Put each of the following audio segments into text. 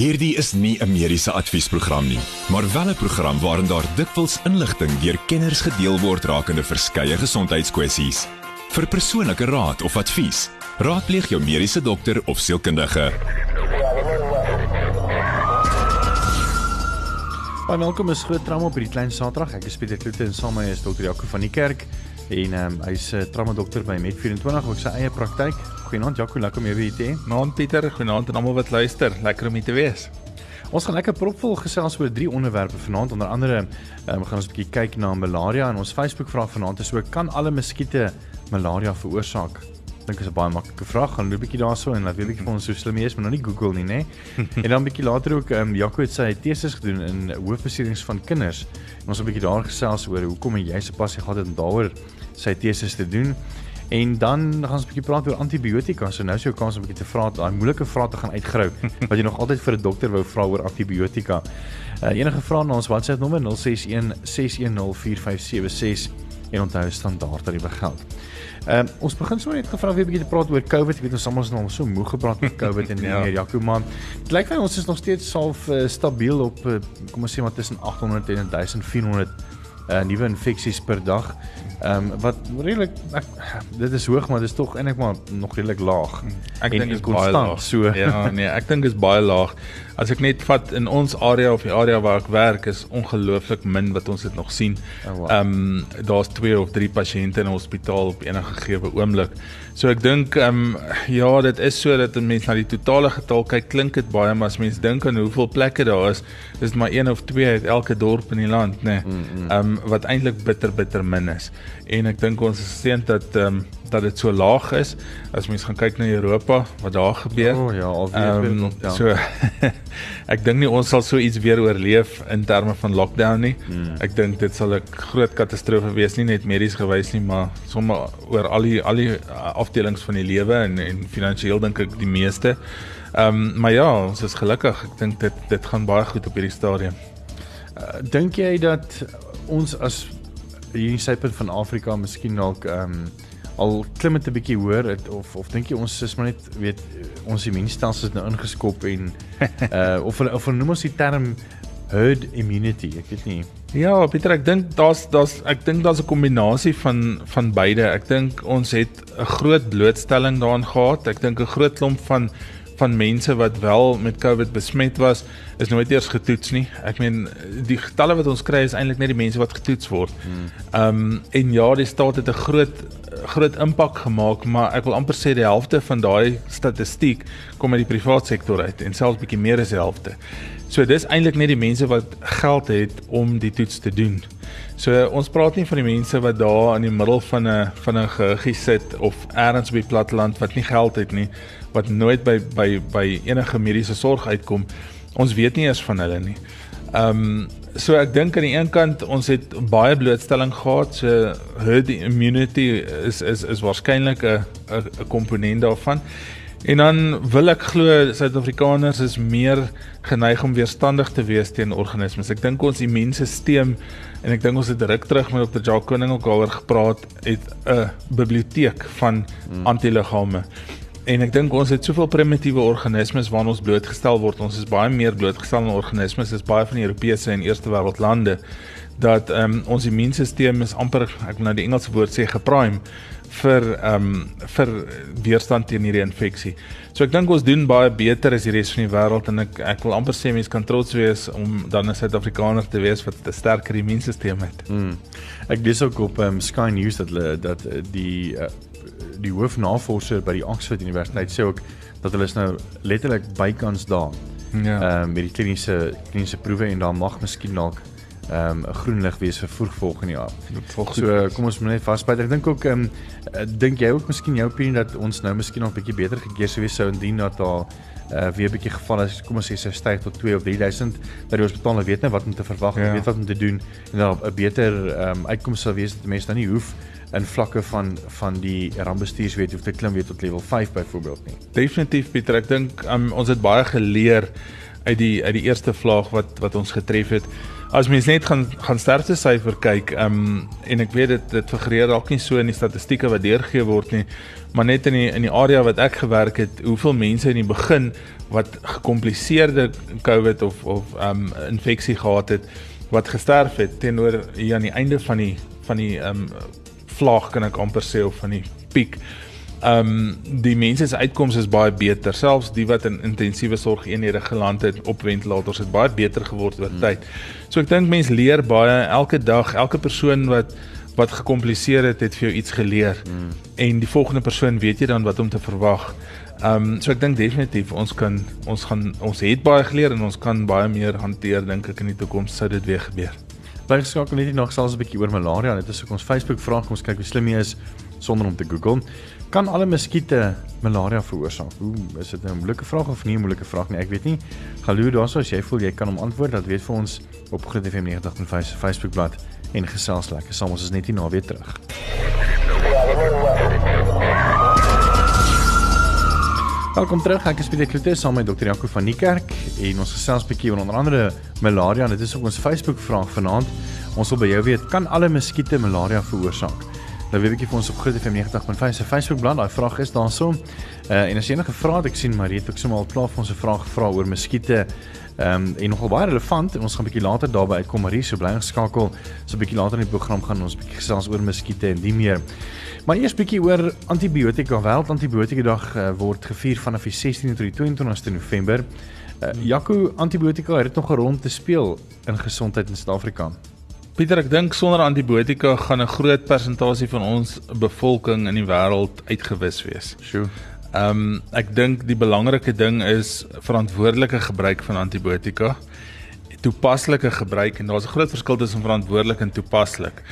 Hierdie is nie 'n mediese adviesprogram nie, maar wel 'n program waarin daar dikwels inligting deur kenners gedeel word rakende verskeie gesondheidskwessies. Vir persoonlike raad of advies, raadpleeg jou mediese dokter of sielkundige. Baie welkom is groot trauma op hierdie klein Saterdag. Ek is Pieter Kloete en saam met my is dokter Jaco van die kerk en ehm um, hy's 'n uh, trauma dokter by Med24 op sy eie praktyk. Goeienaand Jaco, lekker om jou weer te hê. Naand Pieter, goeienaand aan almal wat luister. Lekker om hier te wees. Ons gaan lekker propvol gesels oor drie onderwerpe vanaand. Onder andere, um, gaan ons 'n bietjie kyk na malaria en ons Facebook vraag vanaand is ook kan alle muskiete malaria veroorsaak? Dink is 'n baie maklike vraag. Gaan 'n bietjie daarso en laat weet vir ons so slim is, maar nou nie Google nie, nê? en dan 'n bietjie later ook, ehm um, Jaco het sy teses gedoen in hoofbeserings van kinders. En ons 'n bietjie daar gesels oor hoekom jy se passie gehad het om daaroor sy teses te doen. En dan gaan ons 'n bietjie praat oor antibiotika. So nou is jou kans om 'n bietjie te vra, daai moeilike vrae te gaan uitgrou wat jy nog altyd vir 'n dokter wou vra oor antibiotika. Uh, enige vrae na ons WhatsApp nommer 061 610 4576 en onthou standaard tariewe geld. Ehm uh, ons begin sommer net gevra weer 'n bietjie te praat oor COVID. Ek weet ons almal is nou so moeg gepraat met COVID en ja. meneer Jaco man. Dit lyk vir ons is nog steeds half uh, stabiel op uh, kom ons sê maar tussen 800 en 1400 uh, nuwe infeksies per dag. Ehm um, wat redelik dit is hoog maar dit is tog eintlik maar nog redelik laag. Ek dink dit is laag. So. Ja, nee, ek dink dit is baie laag. As ek net vat in ons area of die area waar ek werk is ongelooflik min wat ons dit nog sien. Ehm oh, wow. um, daar's 2 of 3 pasiënte in 'n hospitaal op enige gegee oomblik. So ek dink ehm um, ja, dit is so dat mense na die totale getal kyk, klink dit baie maar as mense dink aan hoeveel plekke daar is, is dit maar 1 of 2 uit elke dorp in die land, nê. Nee. Ehm mm, mm. um, wat eintlik bitter bitter min is en ek dink ons is seën dat ehm um, dat dit so laag is as mens gaan kyk na Europa wat daar gebeur. O oh, ja, alweer um, weer ja. So ek dink nie ons sal so iets weer oorleef in terme van lockdown nie. Hmm. Ek dink dit sal 'n groot katastrofe wees nie net medies gewys nie, maar sommer oor al die al die uh, afdelings van die lewe en en finansiëel dink ek die meeste. Ehm um, maar ja, ons is gelukkig. Ek dink dit dit gaan baie goed op hierdie stadium. Uh, dink jy dat ons as hier in Suid-Afrika van Afrika miskien dalk ehm um, al klim dit 'n bietjie hoër het of of dink jy ons is maar net weet ons immuunstelsel is nou ingeskop en uh of of noem ons die term herd immunity ek weet nie ja Pieter ek dink daar's daar's ek dink daar's 'n kombinasie van van beide ek dink ons het 'n groot blootstelling daaraan gehad ek dink 'n groot klomp van van mense wat wel met COVID besmet was, is nooit eers getoets nie. Ek meen die getalle wat ons kry is eintlik net die mense wat getoets word. Hmm. Ehm um, en ja, die staat het 'n groot groot impak gemaak, maar ek wil amper sê die helfte van daai statistiek kom uit die private sektor uit en selfs bietjie meer as die helfte. So dis eintlik net die mense wat geld het om die toets te doen. So ons praat nie van die mense wat daar in die middel van 'n van 'n gehuggie sit of elders op die platteland wat nie geld het nie wat nooit by by by enige mediese sorg uitkom. Ons weet nie eens van hulle nie. Ehm um, so ek dink aan die een kant ons het baie blootstelling gehad. So herd immunity is is is waarskynlik 'n 'n komponent daarvan. En dan wil ek glo Suid-Afrikaners is meer geneig om weerstandig te wees teen organismes. Ek dink ons immuunstelsel en ek dink ons het ruk terug met Dr. Jacques Koning ook daaroor gepraat het 'n biblioteek van hmm. antiliggame. En ek dink ons het soveel primitiewe organismes waaraan ons blootgestel word. Ons is baie meer blootgestel aan organismes as baie van die Europese en eerste wêreld lande dat ehm um, ons immuunstelsel is amper ek wil nou die Engelse woord sê geprime vir ehm um, vir weerstand teen hierdie infeksie. So ek dink ons doen baie beter as die res van die wêreld en ek ek wil amper sê mense kan trots wees om dan 'n Suid-Afrikaner te wees wat 'n sterker immuunstelsel het. Hmm. Ek lees ook op ehm um, Sky News dat dat die uh, die hoofnavorser by die Oxford Universiteit sê ook dat hulle is nou letterlik bykans daar. Ja. Ehm um, met die kliniese kliniese proewe en daar mag miskien dalk ehm um, 'n groen lig wees vir vroeg volgende jaar. So kom ons moet net vasbyt. Ek dink ook ehm um, dink jy ook miskien jou opinie dat ons nou miskien nog 'n bietjie beter gekeer sou wees sou indien dat daar uh, weer 'n bietjie geval is, kom ons sê sy styg tot 2 of 3000 dat die hospitaal nou weet net wat om te verwag ja. weet wat om te doen en dan 'n beter ehm um, uitkoms sou wees dat mense nou nie hoef in vlakke van van die rampbestuurswet hoef te klim weer tot level 5 byvoorbeeld nie. Definitief Pieter, ek dink um, ons het baie geleer uit die uit die eerste vlaag wat wat ons getref het. As mens net gaan gaan sterfte syfer kyk, ehm um, en ek weet dit dit figureer dalk nie so in die statistieke wat deurgegee word nie, maar net in die in die area wat ek gewerk het, hoeveel mense in die begin wat gekompliseerde COVID of of ehm um, infeksie gehad het wat gesterf het teenoor hier aan die einde van die van die ehm um, vlaag kan ek amper sê of van die piek. Ehm um, die mense se uitkomste is baie beter. Selfs die wat in intensiewe sorg eenhede geland het op ventilators het baie beter geword oor hmm. tyd. So ek dink mense leer baie elke dag, elke persoon wat wat gekompliseer het, het vir jou iets geleer. Mm. En die volgende persoon weet jy dan wat om te verwag. Ehm um, so ek dink definitief ons kan ons gaan ons het baie geleer en ons kan baie meer hanteer dink ek in die toekoms sou dit weer gebeur. Bly geskakel net nog selfs 'n bietjie oor malaria. Dit is ook ons Facebook vraag. Kom ons kyk hoe slim jy is sonder om te Google. Kan alle muskiete malaria veroorsaak? Hoe is dit nou 'n moeilike vraag of nie 'n moeilike vraag nie? Ek weet nie. Galoo daarso as jy voel jy kan hom antwoord, dat weet vir ons op Groot FM 90.5 Facebook bladsy en gesels lekker. Saam ons is net hier na weer terug. Welkom terug. Ek is Pieter Kloete saam met Dr. Jaco van Niekerk en ons gesels 'n bietjie oor onder andere malaria. Dit is ook ons Facebook vraag vanaand. Ons wil by jou weet, kan alle muskiete malaria veroorsaak? Nou weet ek vir ons op Groot FM 90.5 se Facebook bladsy, daai vraag is daarso. Uh en as jy enige vrae het, ek sien Marie het ook sommer al klaar vir ons 'n vraag gevra oor muskiete. Ehm um, en nogal baie relevant en ons gaan 'n bietjie later daarby uitkom Marie, so bly geskakel. So 'n bietjie later in die program gaan ons 'n bietjie gesels oor muskiete en die meer. Maar eers bietjie oor antibiotika. Wêreld Antibiotika Dag uh, word gevier vanaf die 16de tot die 22ste November. Uh, Jaco, antibiotika het nog 'n rol te speel in gesondheid in Suid-Afrika. Pieter, ek dink sonder antibiotika gaan 'n groot persentasie van ons bevolking in die wêreld uitgewis wees. Sjoe. Ehm um, ek dink die belangrike ding is verantwoordelike gebruik van antibiotika. Toepaslike gebruik en daar's 'n groot verskil tussen verantwoordelik en toepaslik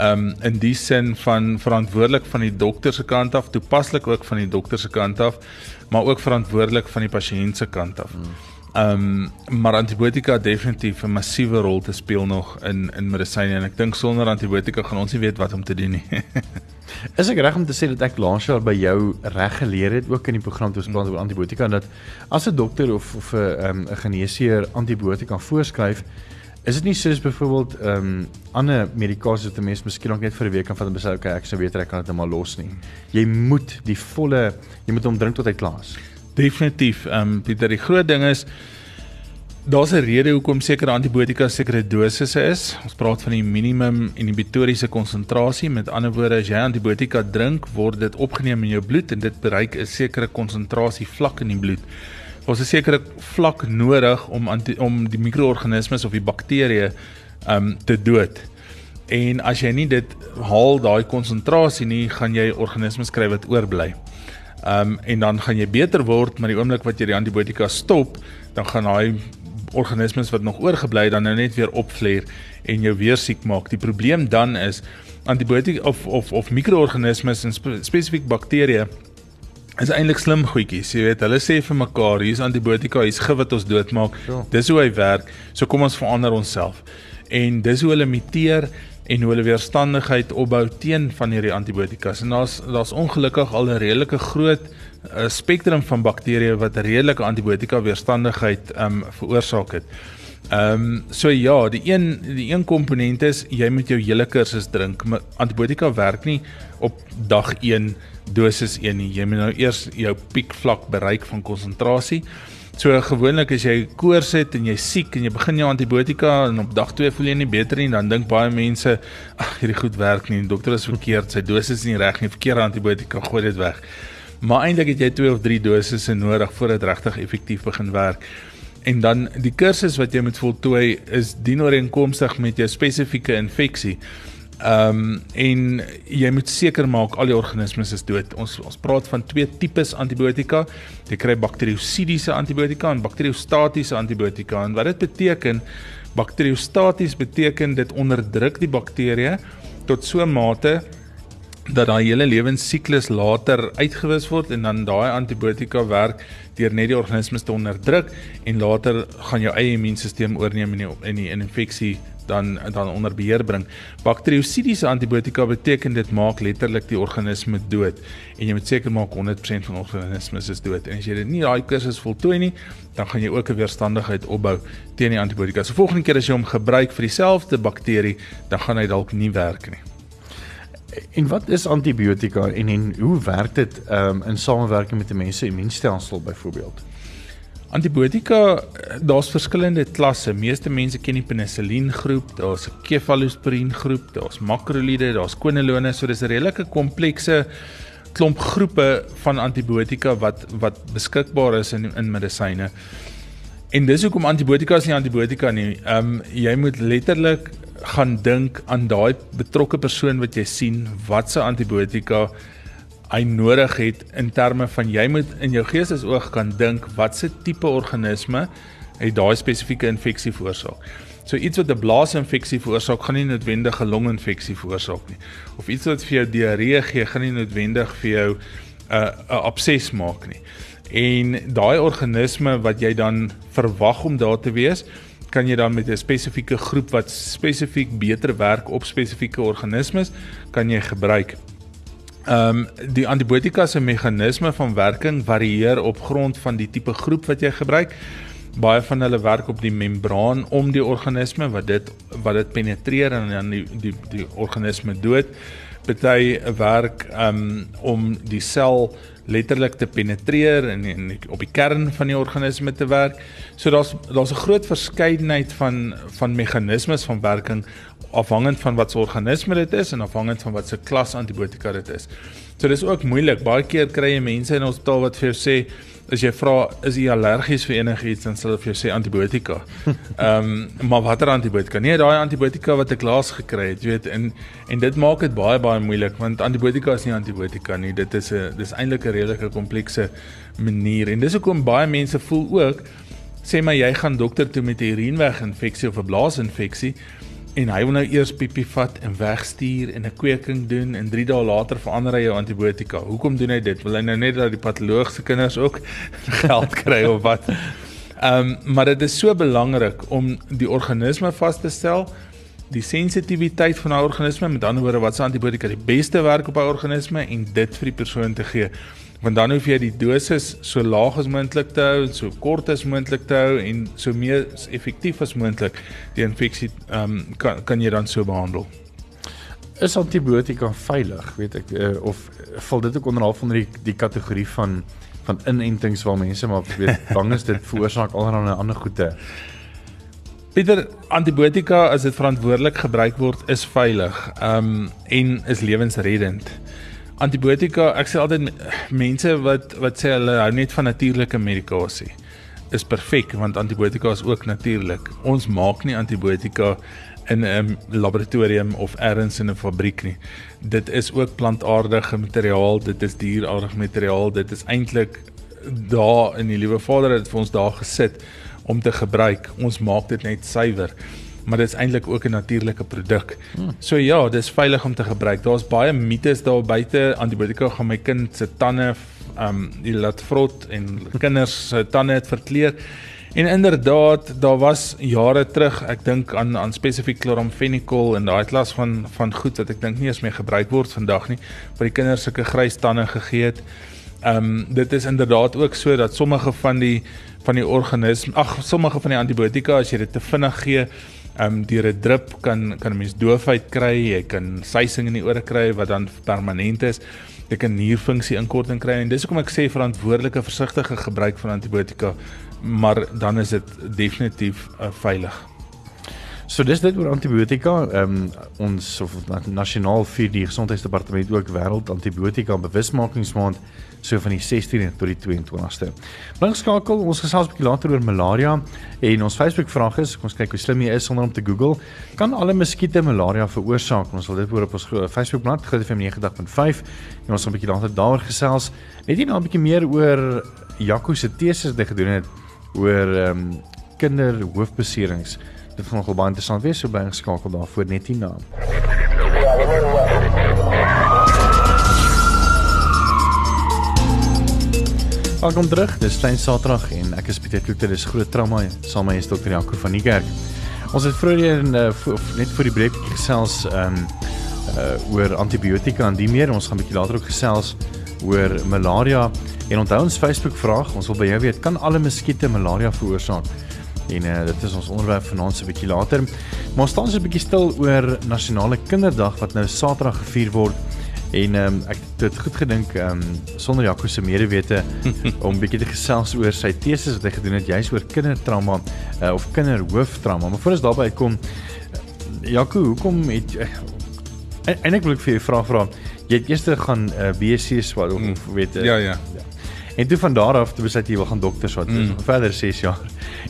um in die sin van verantwoordelik van die dokter se kant af, toepaslik ook van die dokter se kant af, maar ook verantwoordelik van die pasiënt se kant af. Um maar antibiotika definitief 'n massiewe rol te speel nog in in medisyne en ek dink sonder antibiotika gaan ons nie weet wat om te doen nie. Is ek reg om te sê dat ek laas jaar by jou reg geleer het ook in die program toe ons praat oor antibiotika dat as 'n dokter of of 'n um, 'n geneesheer antibiotika voorskryf Is dit nie soos byvoorbeeld ehm um, ander medikasies wat 'n mens miskien net vir 'n week kan vat en besluit okay ek sou weet ek kan dit net maar los nie. Jy moet die volle jy moet hom drink tot hy klaar is. Definitief. Ehm um, Pieter, die groot ding is daar's 'n rede hoekom sekere antibiotika sekere dosisse is. Ons praat van die minimum inhibitoriese konsentrasie. Met ander woorde, as jy antibiotika drink, word dit opgeneem in jou bloed en dit bereik 'n sekere konsentrasie vlak in die bloed ons 'n sekere vlak nodig om om die mikroorganismes of die bakterieë um te dood. En as jy nie dit haal daai konsentrasie nie, gaan jy organismes kry wat oorbly. Um en dan gaan jy beter word, maar die oomblik wat jy die antibiotika stop, dan gaan daai organismes wat nog oorgebly dan nou net weer opvleer en jou weer siek maak. Die probleem dan is antibiotika of of of mikroorganismes en spe, spesifiek bakterieë is eintlik slim goedjies. Jy weet, hulle sê vir mekaar, hier's antibiotika, hier's gif wat ons doodmaak. Ja. Dis hoe hy werk. So kom ons verander onsself. En dis hoe hulle imiteer en hoe hulle weerstandigheid opbou teen van hierdie antibiotikas. En daar's daar's ongelukkig al 'n redelike groot uh, spektrum van bakterieë wat 'n redelike antibiotika weerstandigheid um veroorsaak het. Ehm um, so ja, die een die een komponent is jy moet jou hele kursus drink. Antibiotika werk nie op dag 1 dosis 1 nie. Jy moet nou eers jou piekvlak bereik van konsentrasie. So gewoonlik as jy koors het en jy siek en jy begin jou antibiotika en op dag 2 voel jy nie beter nie, dan dink baie mense, ag hierdie goed werk nie. Die dokter is verkeerd, sy dosis is nie reg nie. Verkeerde antibiotika, gooi dit weg. Maar eintlik het jy 2 of 3 dosisse nodig voordat dit regtig effektief begin werk. En dan die kursus wat jy moet voltooi is dienooreenkomstig met jou spesifieke infeksie. Ehm um, en jy moet seker maak al die organismes is dood. Ons ons praat van twee tipes antibiotika. Jy kry bakteriosidiese antibiotika en bakteriostatiese antibiotika. En wat dit beteken, bakteriostaties beteken dit onderdruk die bakterieë tot so 'n mate dat daai hele lewensiklus later uitgewis word en dan daai antibiotika werk deur net die organismes te onderdruk en later gaan jou eie immuunstelsel oorneem en die, en die infeksie dan dan onder beheer bring. Bakteriosidiese antibiotika beteken dit maak letterlik die organisme dood en jy moet seker maak 100% van organismes is dood. En as jy dit nie daai kursus voltooi nie, dan gaan jy ook 'n weerstandigheid opbou teen die antibiotika. So volgende keer as jy hom gebruik vir dieselfde bakterie, dan gaan hy dalk nie werk nie. En wat is antibiotika en en hoe werk dit um, in samewerking met 'n mens se immuunstelsel byvoorbeeld? Antibiotika, daar's verskillende klasse. Meeste mense ken die penicillin groep, daar's 'n cefalosporin groep, daar's makrolide, daar's quinolone, so dis 'n redelike komplekse klomp groepe van antibiotika wat wat beskikbaar is in in medisyne. En dis hoekom antibiotika is nie antibiotika nie. Ehm um, jy moet letterlik gaan dink aan daai betrokke persoon wat jy sien, watse antibiotika hy nodig het in terme van jy moet in jou geestesoog kan dink watse tipe organisme het daai spesifieke infeksie veroorsaak. So iets wat 'n blaasinfeksie veroorsaak, gaan nie noodwendig 'n longinfeksie veroorsaak nie. Of iets wat vir jou diarree gee, gaan nie noodwendig vir jou 'n uh, 'n abses maak nie. En daai organisme wat jy dan verwag om daar te wees, kan jy dan met 'n spesifieke groep wat spesifiek beter werk op spesifieke organismes, kan jy gebruik. Ehm um, die antibiotika se meganisme van werking varieer op grond van die tipe groep wat jy gebruik. Baie van hulle werk op die membraan om die organisme wat dit wat dit penetreer en dan die die die organisme dood. Party werk um om die sel letterlik te penetreer en, en op die kern van die organisme te werk. So daar's daar's 'n groot verskeidenheid van van meganismes van werking afhangend van wat se organisme dit is en afhangend van wat se klas antibiotika dit is. So dis ook moeilik. Baie keer kry jy mense in ons hospitaal wat vir jou sê as jy vra is jy allergies vir enigiets dan sal hulle vir jou sê antibiotika. Ehm um, maar watter antibiotika? Nee, daai antibiotika wat ek laas gekry het, weet en en dit maak dit baie baie moeilik want antibiotika is nie antibiotika nie. Dit is 'n dis eintlik 'n redelike komplekse manier en dis hoekom baie mense voel ook sê maar jy gaan dokter toe met 'n urineweg infeksie of 'n blaasinfeksie en hy wil nou eers piepie vat en wegstuur en 'n kweking doen en 3 dae later verander hy jou antibiotika. Hoekom doen hy dit? Wil hy nou net dat die patologiese kinders ook geld kry of wat? Ehm um, maar dit is so belangrik om die organisme vas te stel, die sensitiwiteit van 'n organisme, met ander woorde wat se antibiotika die beste werk op 'n organisme en dit vir die persoon te gee want dan hoef jy die dosis so laag as moontlik te hou so kort as moontlik te hou en so meer effektief as moontlik die infeksie ehm um, kan kan jy dan so behandel. Is antibiotika veilig, weet ek, uh, of val dit ook onder half van die die kategorie van van inentings waar mense maar weet bang is dit veroorsaak allerlei ander goeie. Pieter, antibiotika as dit verantwoordelik gebruik word, is veilig. Ehm um, en is lewensreddend antibiotika, ek sê altyd mense wat wat sê hulle hou net van natuurlike medikasie is perfek want antibiotika is ook natuurlik. Ons maak nie antibiotika in 'n laboratorium of elders in 'n fabriek nie. Dit is ook plantaardige materiaal, dit is dierartige materiaal, dit is eintlik daar in die liewe Vader het vir ons daar gesit om te gebruik. Ons maak dit net suiwer maar dit is eintlik ook 'n natuurlike produk. So ja, dis veilig om te gebruik. Daar's baie mites daar buite. Antibiotika gaan my kind se tande um die laat vrot en kinders se tande het verkleur. En inderdaad, daar was jare terug, ek dink aan aan spesifiek chloramphenicol en daai klas van van goed wat ek dink nie eens meer gebruik word vandag nie, vir die kinders sulke grys tande gegee het. Um dit is inderdaad ook so dat sommige van die van die organisme, ag sommige van die antibiotika as jy dit te vinnig gee, Ehm um, deur 'n drip kan kan 'n mens doofheid kry, jy kan suising in die ore kry wat dan permanent is. Jy kan nierfunksie inkorting kry en dis hoekom ek sê verantwoordelike versigtige gebruik van antibiotika, maar dan is dit definitief uh, veilig. So dis dit oor antibiotika. Ehm um, ons of nasionaal vir die gesondheidsdepartement ook wêreld antibiotika bewusmakingsmaand so van die 16de tot die 22ste. Blink skakel, ons gesels 'n bietjie later oor malaria en ons Facebook vraag is, kom ons kyk hoe slim jy is sonder om te Google. Kan alle muskiete malaria veroorsaak? Ons wil dit oor op ons Facebook bladsy Groot FM 90.5 en ons gaan 'n bietjie later daaroor gesels. Net nie nou 'n bietjie meer oor Jaco se teses wat hy gedoen het oor ehm um, kinderhoofbeserings. Dit gaan nogal baie interessant wees so by ingeskakel daarvoor net hierna. Welkom terug. Dis Klein Saterdag en ek is Pieter Kloete. Dis groot trauma saam met Dr. Jaco van die kerk. Ons het vroeër in uh, net vir die breek gesels ehm um, uh oor antibiotika en die meer. Ons gaan 'n bietjie later ook gesels oor malaria en onthou ons Facebook vraag. Ons wil by jou weet, kan alle muskiete malaria veroorsaak? En uh, dit is ons onderwerp vanaand se bietjie later. Maar ons staan so 'n bietjie stil oor nasionale kinderdag wat nou Saterdag gevier word En um, ek het dit goed gedink um, sonder Jaco se medewete om bietjie te gesels oor sy teses wat hy gedoen het juis oor kindertrauma uh, of kinderhooftrauma. Maar voor ons daarby kom Jaco, hoekom het uh, en ek wil vir jou vra vra jy het eers gaan uh, eh, BSc swat of, mm. of weet uh, ja, ja ja. En toe van daar af toe besluit jy wil gaan dokter swat mm. vir verder 6 jaar.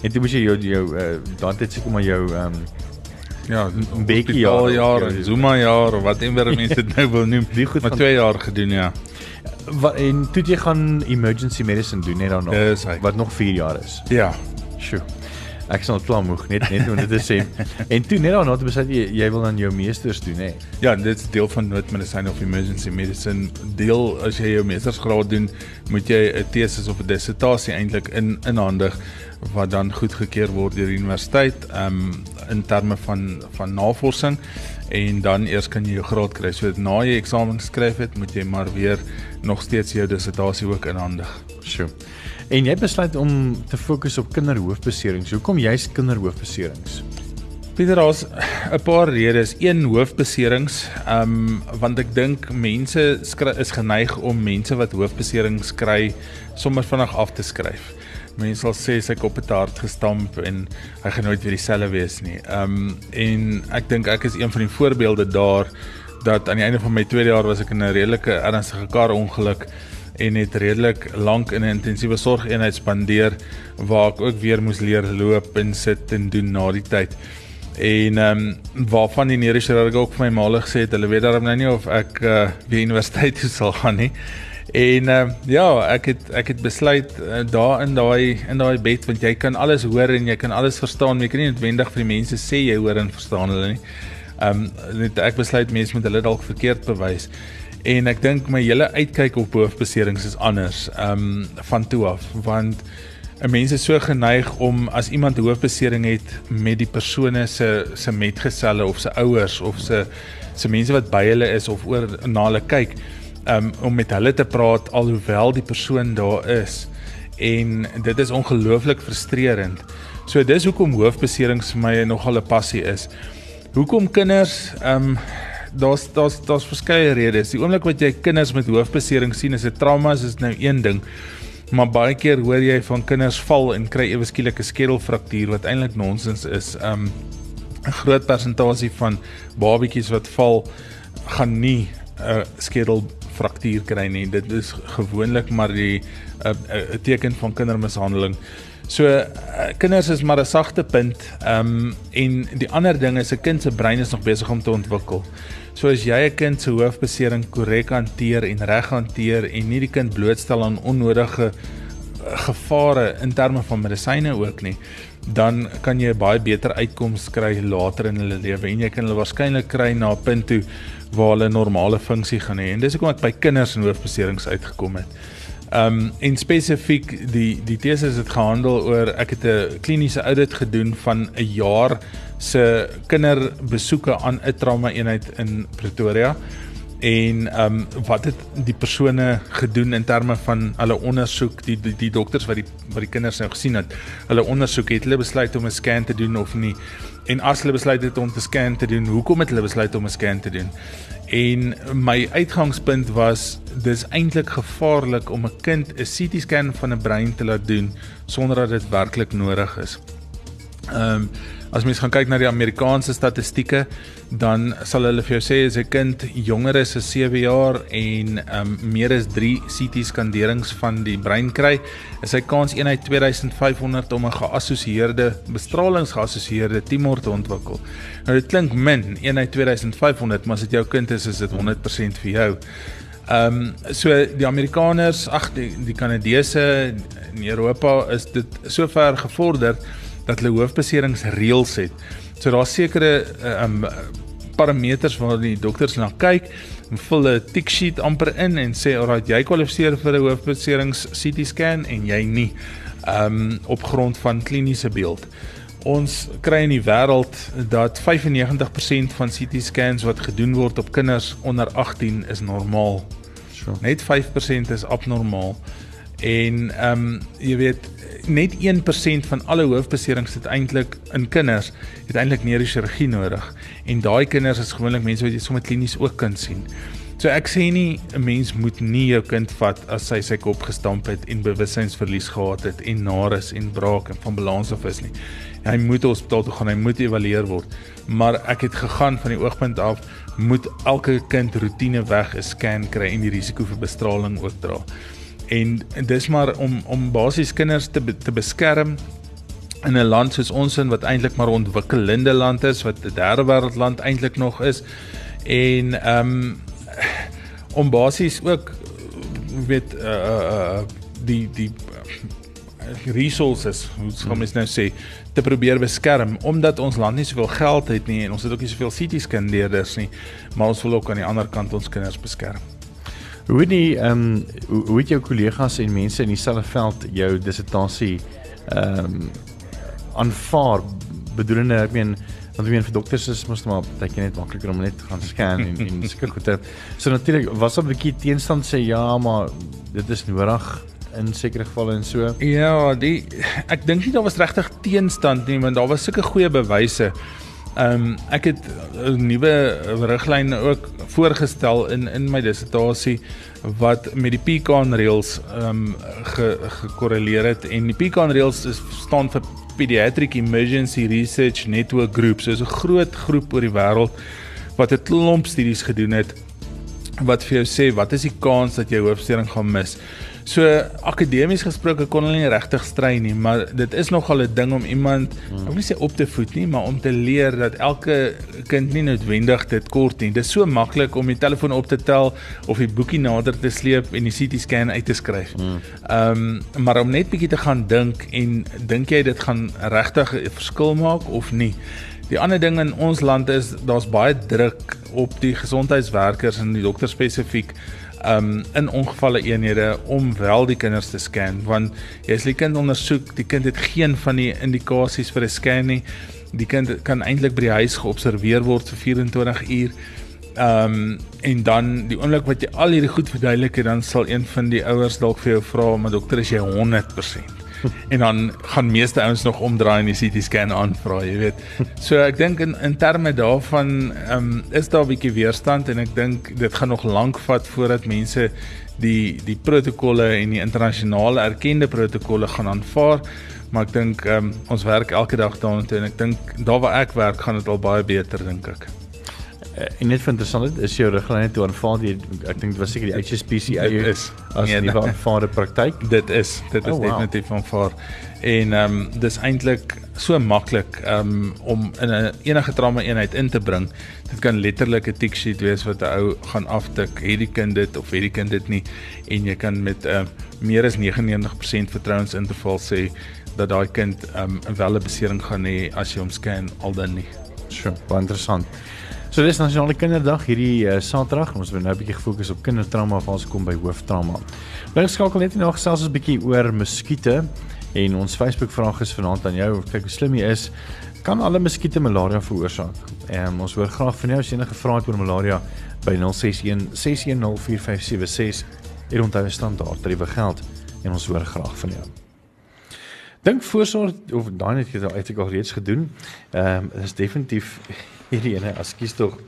En toe moes jy jou jou uh, dan het seker maar jou ehm um, Ja, 'n bietjie jaar, jaar, Zuma jaar of whatever mense dit nou wil noem. Wie goed maar 2 jaar gedoen, ja. Wat en toe jy gaan emergency medicine doen net daarna. Yes, wat nog 4 jaar is. Ja. Sjoe. Ek sal klaar moeg net net om dit te sê. en toe net daarna het besluit jy jy wil dan jou meesters doen hè. Ja, dit is deel van noodmedisyne of emergency medicine. Deel as jy jou meestersgraad doen, moet jy 'n tesis of 'n dissertasie eintlik in inhandig wat dan goedgekeur word deur die universiteit um in terme van van navorsing en dan eers kan jy jou graad kry. So na jy eksamen geskryf het, moet jy maar weer nog steeds jou dissertasie ook inhandig. Sjoe. En jy besluit om te fokus op kinderhoofbeserings. Hoekom juist kinderhoofbeserings? Pieter, daar's 'n paar redes. Een hoofbeserings, ehm um, want ek dink mense is geneig om mense wat hoofbeserings kry sommer vinnig af te skryf. Mense sal sê sy kop het hard gestamp en hy gaan nooit weer dieselfde wees nie. Ehm um, en ek dink ek is een van die voorbeelde daar dat aan die einde van my tweede jaar was ek in 'n redelike ernstige kar ongeluk en het redelik lank in 'n intensiewe sorgeenheid spandeer waar ek ook weer moes leer loop en sit en doen na die tyd. En ehm um, waarvan die neurochirurg ook vir my maalig gesê het, hulle weet daarom nou nie of ek uh, weer universiteit toe sal gaan nie. En uh, ja, ek het ek het besluit uh, daar in daai in daai bed want jy kan alles hoor en jy kan alles verstaan, maar jy kan nie noodwendig vir die mense sê jy hoor en verstaan hulle nie. Ehm um, ek besluit mense moet hulle dalk verkeerd bewys en ek dink my hele uitkyk op hoofbeserings is anders um van toe af want 'n mens is so geneig om as iemand hoofbesering het met die persone se se metgeselle of se ouers of se se mense wat by hulle is of oor na hulle kyk um om met hulle te praat alhoewel die persoon daar is en dit is ongelooflik frustrerend. So dis hoekom hoofbeserings vir my nogal 'n passie is. Hoekom kinders um daar's daar's daar's verskeie redes. Die oomblik wat jy kinders met hoofbesering sien is 'n trauma, is nou een ding. Maar baie keer hoor jy van kinders val en kry ewe skielik 'n skedelfraktuur wat eintlik nonsens is. Um 'n groot persentasie van babatjies wat val gaan nie 'n skedelfraktuur kry nie. Dit is gewoonlik maar die 'n teken van kindermishandeling. So uh, kinders is maar 'n sagte punt. Ehm um, en die ander ding is 'n kind se brein is nog besig om te ontwikkel. So as jy 'n kind se hoofbesering korrek hanteer en reg hanteer en nie die kind blootstel aan onnodige eh, gevare in terme van medisyne ook nie, dan kan jy 'n baie beter uitkoms kry later in hulle lewe en jy kan hulle waarskynlik kry na 'n punt toe waar hulle normale funksie gaan hê. En dis hoekom ek by kinders en hoofbeserings uitgekom het. Ehm um, en spesifiek die die teses het gehandel oor ek het 'n kliniese audit gedoen van 'n jaar se kinderbesoeke aan 'n trauma eenheid in Pretoria. En ehm um, wat het die persone gedoen in terme van hulle ondersoek die die, die dokters wat die wat die kinders nou gesien het hulle ondersoek het hulle besluit om 'n scan te doen of nie? En as hulle besluit het om te scan te doen hoekom het hulle besluit om 'n scan te doen? En my uitgangspunt was dis eintlik gevaarlik om 'n kind 'n CT scan van 'n brein te laat doen sonder dat dit werklik nodig is. Ehm um, as mens gaan kyk na die Amerikaanse statistieke, dan sal hulle vir jou sê as 'n kind jonger as 7 jaar en um, meer as 3 CT skanderings van die brein kry, is sy kans 1 uit 2500 om 'n geassosieerde bestralingsgeassosieerde tumor te ontwikkel. Nou dit klink min, 1 uit 2500, maar as dit jou kind is, is dit 100% vir jou. Ehm um, so die Amerikaners, ag die, die Kanadese in Europa is dit sover gevorder dat hulle hoofbeserings reëls het. So daar's sekere ehm um, parameters waar die dokters na kyk en vul 'n tick sheet amper in en sê alraai jy kwalifiseer vir 'n hoofbeserings CT scan en jy nie um, op grond van kliniese beeld. Ons kry in die wêreld dat 95% van CT scans wat gedoen word op kinders onder 18 is normaal. Sure. Net 5% is abnormaal. En ehm um, jy weet net 1% van alle hoofbeserings het eintlik in kinders het eintlik neurochirurgie nodig. En daai kinders is gewoonlik mense wat jy sommer klinies ook kan sien. So ek sê nie 'n mens moet nie jou kind vat as hy sy kop gestamp het en bewussynsverlies gehad het en naris en braak en van balans af is nie. Hy moet hospitaal toe gaan, hy moet evalueer word. Maar ek het gegaan van die oogpunt af moet elke kind rotine weg 'n scan kry en die risiko vir bestraling ook dra. En dis maar om om basies kinders te te beskerm in 'n land soos ons in wat eintlik maar 'n ontwikkelende land is, wat 'n derde wêreld land eintlik nog is. En ehm um, om basies ook weet uh uh, die die resources, hoe sou mens nou sê, te probeer beskerm omdat ons land nie soveel geld het nie en ons het ook nie soveel CT scan leerders nie, maar ons wil ook aan die ander kant ons kinders beskerm. Hoe het die ehm um, hoe, hoe het jou kollegas en mense in dieselfde veld jou dissertasie ehm um, aanvaar bedoelende ek meen want ek meen vir dokters is mos maar baie net makliker om net gaan scan en en seker goed te so natuurlik was daar 'n bietjie teenstand sê ja maar dit is nodig in sekere gevalle en so? Ja die ek dink nie daar was regtig teenstand nie want daar was sulke goeie bewyse Ehm um, ek het 'n nuwe riglyne ook voorgestel in in my dissertasie wat met die Pecan reëls ehm um, gekorreleer het en die Pecan reëls staan vir Pediatric Emergency Research Network Group. So is 'n groot groep oor die wêreld wat 'n klomp studies gedoen het wat vir jou sê wat is die kans dat jy hoofsteuring gaan mis. So akademies gesproke kon hulle nie regtig stry nie, maar dit is nogal 'n ding om iemand, ek wil nie sê op te voed nie, maar om te leer dat elke kind nie noodwendig dit kort nie. Dit is so maklik om die telefoon op te tel of die boekie nader te sleep en die CT scan uit te skryf. Ehm um, maar om net bietjie te gaan dink en dink jy dit gaan regtig 'n verskil maak of nie? Die ander ding in ons land is daar's baie druk op die gesondheidswerkers en die dokters spesifiek um in ongevalle eenhede om wel die kinders te scan want jy as die kind ondersoek, die kind het geen van die indikasies vir 'n scan nie. Die kind kan eintlik by die huis geobserveer word vir 24 uur. Um en dan die oomblik wat jy al hierdie goed verduidelik het, dan sal een van die ouers dalk vir jou vra, "Maar dokter, is jy 100%?" En dan gaan meeste ouens nog omdraai en die CT scan aanvra, jy weet. So ek dink in in terme daarvan ehm um, is daar 'n bietjie weerstand en ek dink dit gaan nog lank vat voordat mense die die protokolle en die internasionale erkende protokolle gaan aanvaar. Maar ek dink um, ons werk elke dag daaroor en ek dink daar waar ek werk gaan dit al baie beter dink ek. Uh, en net vir interessant is jou riglyne toe aanvaar die ek dink dit was seker die HSPCA is as nee, die aanvaarde praktyk. Dit is dit is oh, wow. definitief aanvaar. En ehm um, dis eintlik so maklik um, om in 'n enige trauma eenheid in te bring. Dit kan letterlik 'n tick sheet wees wat 'n ou gaan aftik, hierdie kind dit of hierdie kind dit nie en jy kan met 'n uh, meer as 99% vertrouensinterval sê dat daai kind um, wel 'n besering gaan hê as jy hom scan al dan nie. Sure, baie interessant. So dis nasionale kinderdag hierdie uh, Saterdag. Ons wil nou 'n bietjie fokus op kindertrauma of ons kom by hooftrauma. Bly skakel net nou gesels ons 'n bietjie oor muskiete en ons Facebook vraag is vanaand aan jou. Kyk hoe slim jy is. Kan alle muskiete malaria veroorsaak? Ehm ons hoor graag van jou as jy enige vrae het oor malaria by 061 6104576. Hier onthou standaard tariewe geld en ons hoor graag van jou. Dink voorsorg of daai net jy het al reeds gedoen. Ehm um, is definitief hierdie ene, ekskuus tog.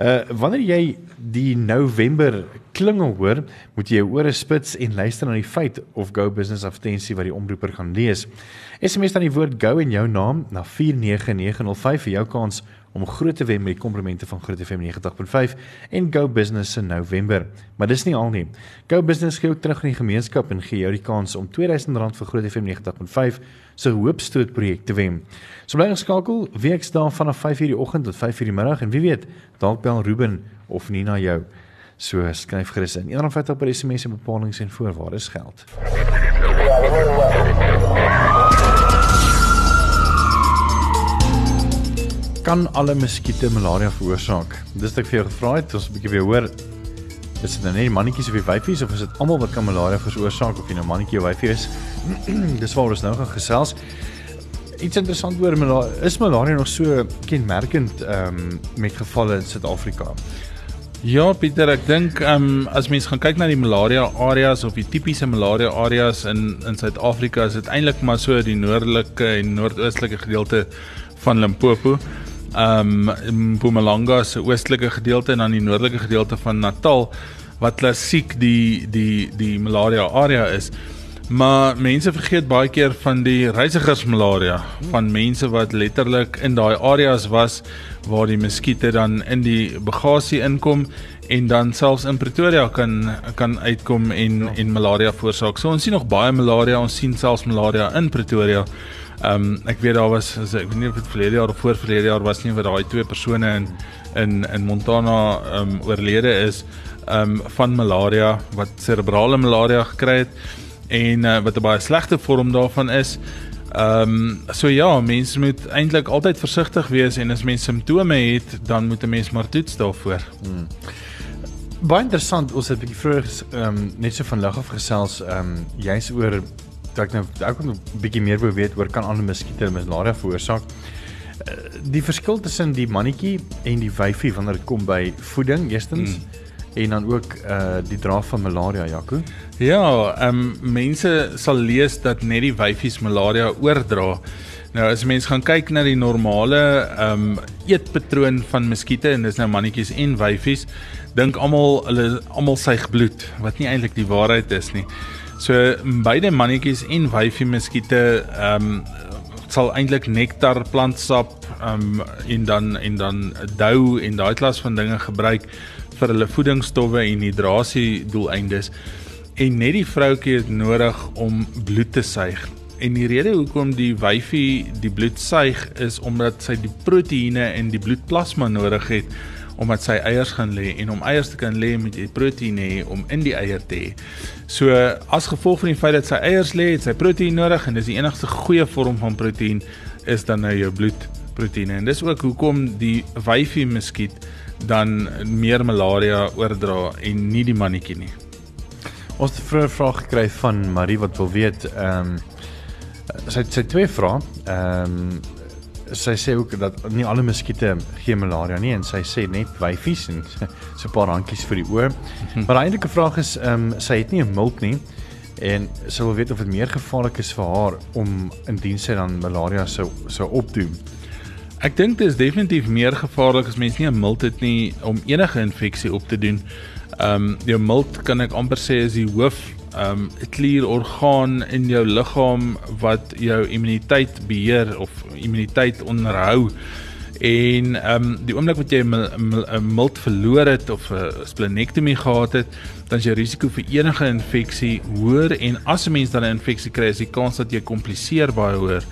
Uh wanneer jy die November klingel hoor, moet jy jou ore spits en luister na die feit of Go Business advertensie wat die omroeper gaan lees. SMS dan die woord Go en jou naam na 49905 vir jou kans om groot te wen met komplimente van Groot FM 90.5 en Go Business in November. Maar dis nie al nie. Go Business gee ook terug aan die gemeenskap en gee jou die kans om R2000 vir Groot FM 90.5 se hoopstoot projek te wen. So bly geskakel weksdae vanaf 5:00 die oggend tot 5:00 die middag en wie weet, dalk bel Ruben of Nina jou. So skryf gerus in. 150 per SMS en bepalinge en voorwaardes geld. Kan alle muskiete malaria veroorsaak? Dis wat ek vir jou gevra het, ons 'n bietjie weer hoor. Is dit nou net mannetjies of die wyfies of is dit almal wat kan malaria veroorsaak of jy nou mannetjie of wyfie is? Dis waar ons nou gaan gesels. Iets interessant oor malaria, is malaria nog so kenmerkend ehm um, met gevalle in Suid-Afrika? Ja, Pieter, ek dink ehm um, as mens gaan kyk na die malaria areas of die tipiese malaria areas in in Suid-Afrika, is dit eintlik maar so die noordelike en noordoostelike gedeelte van Limpopo um, Mpumalanga se oostelike gedeelte en dan die noordelike gedeelte van Natal wat klassiek die die die malaria area is. Maar mense vergeet baie keer van die reisigersmalaria, van mense wat letterlik in daai areas was waar die muskiete dan in die bagasie inkom en dan selfs in Pretoria kan kan uitkom en ja. en malaria veroorsaak. So ons sien nog baie malaria, ons sien selfs malaria in Pretoria. Ehm um, ek weet daar was ek weet nie of dit verlede jaar of voor verlede jaar was nie wat daai twee persone in in in Montana ehm um, oorlede is ehm um, van malaria wat cerebrale malaria gekry het en uh, wat 'n baie slegte vorm daarvan is. Ehm um, so ja, mense moet eintlik altyd versigtig wees en as mens simptome het, dan moet 'n mens maar toets daarvoor. Hmm. Baie interessant, ons het 'n bietjie vroeër ehm um, net so van lig af gesels ehm um, jy's oor dat ek nou ook 'n bietjie meer wou weet oor kan ander muskiete malaria veroorsaak. Uh, die verskil tussen die mannetjie en die wyfie wanneer dit kom by voeding, eerstens hmm en dan ook uh die dra van malaria Jaco. Ja, ehm um, mense sal lees dat net die wyfies malaria oordra. Nou as mens gaan kyk na die normale ehm um, eetpatroon van muskiete en dis nou mannetjies en wyfies, dink almal hulle almal suig bloed, wat nie eintlik die waarheid is nie. So beide mannetjies en wyfie muskiete ehm um, sal eintlik nektar, plantsap ehm um, en dan en dan dou en daai klas van dinge gebruik vir hulle voedingsstowwe en hidrasie doeleindes en net die vroutjie het nodig om bloed te suig. En die rede hoekom die wyfie die bloed suig is omdat sy die proteïene in die bloedplasma nodig het omdat sy eiers gaan lê en om eiers te kan lê moet jy proteïene hê om in die eier te hê. So as gevolg van die feit dat sy eiers lê, het sy proteïen nodig en dis die enigste goeie vorm van proteïen is dan nou jou bloedproteïene. En dis ook hoekom die wyfie muskiet dan meer malaria oordra en nie die mannetjie nie. Ons het 'n vroeë vraag gekry van Marie wat wil weet ehm um, sy sy twee vrae. Ehm um, sy sê ook dat nie alle muskiete gee malaria nie en sy sê net wyfies en so 'n paar handjies vir die oor. Maar die eintlike vraag is ehm um, sy het nie 'n milt nie en sy wil weet of dit meer gevaarlik is vir haar om indien sy dan malaria sou sou opdoen. Ek dink dit is definitief meer gevaarlik as mens nie 'n milt het nie om enige infeksie op te doen. Ehm um, jou milt kan ek amper sê is die hoof um, klier orgaan in jou liggaam wat jou immuniteit beheer of immuniteit onderhou. En ehm um, die oomblik wat jy 'n milt verloor het of 'n splenektomie gehad het, dan is jou risiko vir enige infeksie hoër en as 'n mens dan 'n infeksie kry, is die kans dat jy kompliseer baie hoër.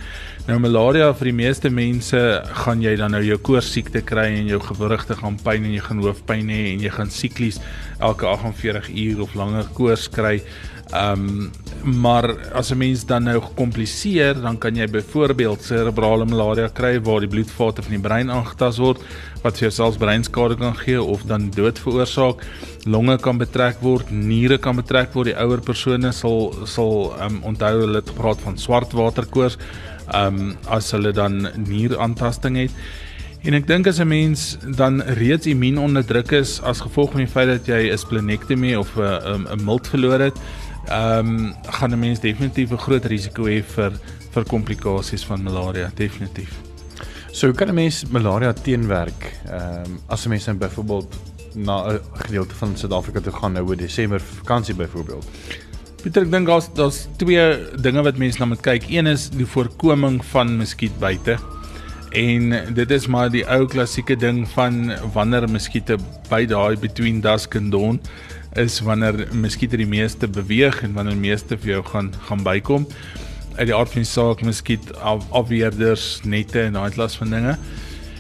Nou malaria vir die meeste mense gaan jy dan nou jou koors siekte kry en jou gewrigte gaan pyn en jy gaan hoofpyn hê en jy gaan siklies elke 48 uur of langer koors kry. Ehm um, maar as 'n mens dan nou gekompliseer, dan kan jy byvoorbeeld cerebrale malaria kry waar die bloedvate van die brein aangetast word wat vir jou selfs breinskade kan gee of dan dood veroorsaak. Longe kan betrek word, niere kan betrek word. Die ouer persone sal sal ehm um, onthou hulle het gepraat van swartwaterkoors um, as hulle dan nieraantasting het. En ek dink as 'n mens dan reeds immuunonderdruk is as gevolg van die feit dat jy 'n splenektomie of 'n 'n milt verloor het, ehm um, gaan 'n mens definitief 'n groot risiko hê vir vir komplikasies van malaria, definitief. So kan 'n mens malaria teenwerk? Ehm um, as 'n mens dan byvoorbeeld na 'n gedeelte van Suid-Afrika toe gaan nou oor Desember vakansie byvoorbeeld. Pieter, ek dink daar's daar's twee dinge wat mense na moet kyk. Een is die voorkoming van muskietbyte. En dit is maar die ou klassieke ding van wanneer muskiete by daai between dusk and dawn is wanneer muskiete die meeste beweeg en wanneer die meeste vir jou gaan gaan bykom. Uit die aard van die saak muskiet af, afweerders, nette en daai klas van dinge.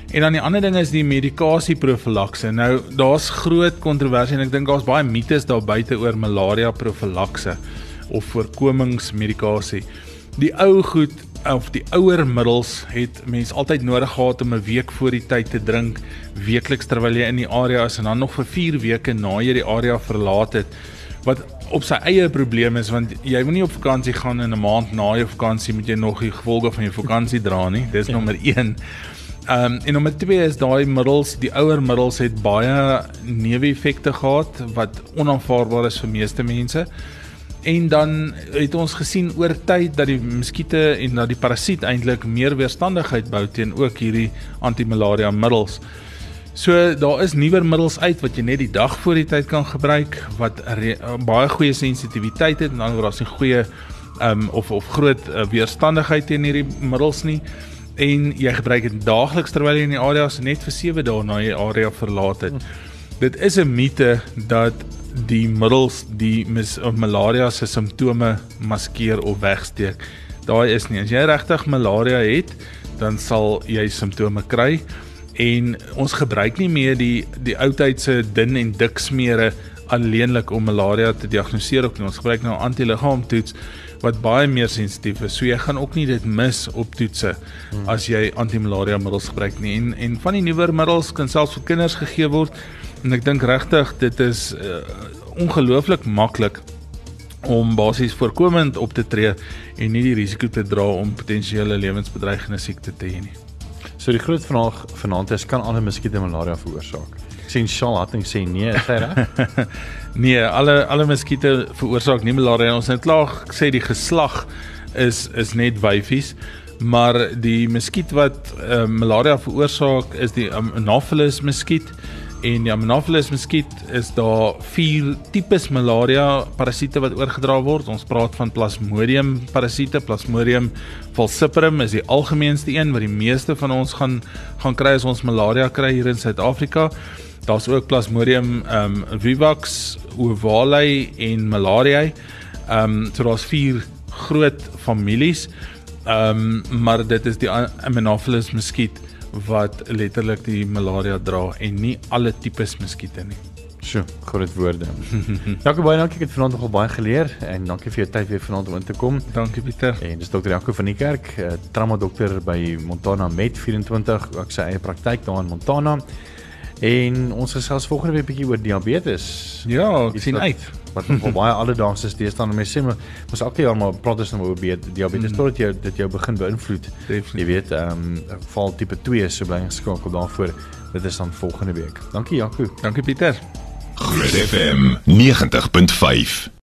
En dan die ander ding is die medikasieprofilakse. Nou daar's groot kontroversie en ek dink daar's baie mites daar buite oor malaria profilakse of voorkomingsmedikasie. Die ou goed of die ouer middels het mense altyd nodig gehad om 'n week voor die tyd te drink weekliks terwyl jy in die area is en dan nog vir 4 weke na jy die area verlaat het wat op sy eie probleem is want jy moet nie op vakansie gaan in 'n maand na jou vakansie moet jy nog die gevolge van jou vakansie dra nie dis ja. nommer 1 Ehm um, en nommer 2 is daai middels, die ouer middels het baie neeweffekte gehad wat onaanvaarbaar is vir meeste mense. En dan het ons gesien oor tyd dat die muskiete en dat die parasiet eintlik meer weerstandigheid bou teen ook hierdie antimalaria middels. So daar is nuwer middels uit wat jy net die dag voor die tyd kan gebruik wat baie goeie sensitiwiteit het en dan word daar 'n goeie um of of groot uh, weerstandigheid teen hierdie middels nie en jy gebruik dit daagliks terwyl jy in die area is net vir 7 dae na jy area verlaat het. Dit is 'n mite dat die middels die mis, malaria se simptome maskeer of wegsteek. Daai is nie. As jy regtig malaria het, dan sal jy simptome kry en ons gebruik nie meer die die oudheidse dun en dik smere alleenlik om malaria te diagnoseer op nie. Ons gebruik nou antiliggaamtoets wat baie meer sensitief is. So jy gaan ook nie dit mis op toetse hmm. as jy antimalaria middels gebruik nie. En en van die nuwer middels kan selfs vir kinders gegee word. En ek dink regtig dit is uh, ongelooflik maklik om basies voorkomend op te tree en nie die risiko te dra om potensiële lewensbedreigende siekte te hê nie. So die groot vraag vanaand is kan alle muskiete malaria veroorsaak? Sien Shaw Hatting sê nee, is hy reg? nee, alle alle muskiete veroorsaak nie malaria. Ons het klaar gesê die geslag is is net wyfies, maar die muskiet wat uh, malaria veroorsaak is die Anopheles muskiet. En die Anopheles muskiet is daar vier tipes malaria parasiete wat oorgedra word. Ons praat van Plasmodium parasiete. Plasmodium falciparum is die algemeenste een wat die meeste van ons gaan gaan kry as ons malaria kry hier in Suid-Afrika. Daar's ook Plasmodium ehm um, vivax, ovale en malariae. Ehm um, so daar's vier groot families. Ehm um, maar dit is die Anopheles muskiet wat letterlik die malaria dra en nie alle tipes muskiete nie. Sjoe, groot woorde. Jakob baie dankie, ek het vanaand nogal baie geleer en dankie vir jou tyd weer vanaand om in te kom. Dankie Pieter. En dis dokter Jakob van die kerk, uh, trauma dokter by Montana Med 24, ook sy eie praktyk daar in Montana. En ons gesels volgende week bietjie oor diabetes. Ja, ek sien uit. Wat nog baie alledaags is, dis dan mense sê mos elke jaar maar praat ons nou oor diabetes mm. totdat jy dit jou begin beïnvloed. Definitief. Jy weet, ehm um, val tipe 2 so bly geskakel daarvoor. Dit is dan volgende week. Dankie Jaco. Dankie Pieter. Groot FM 90.5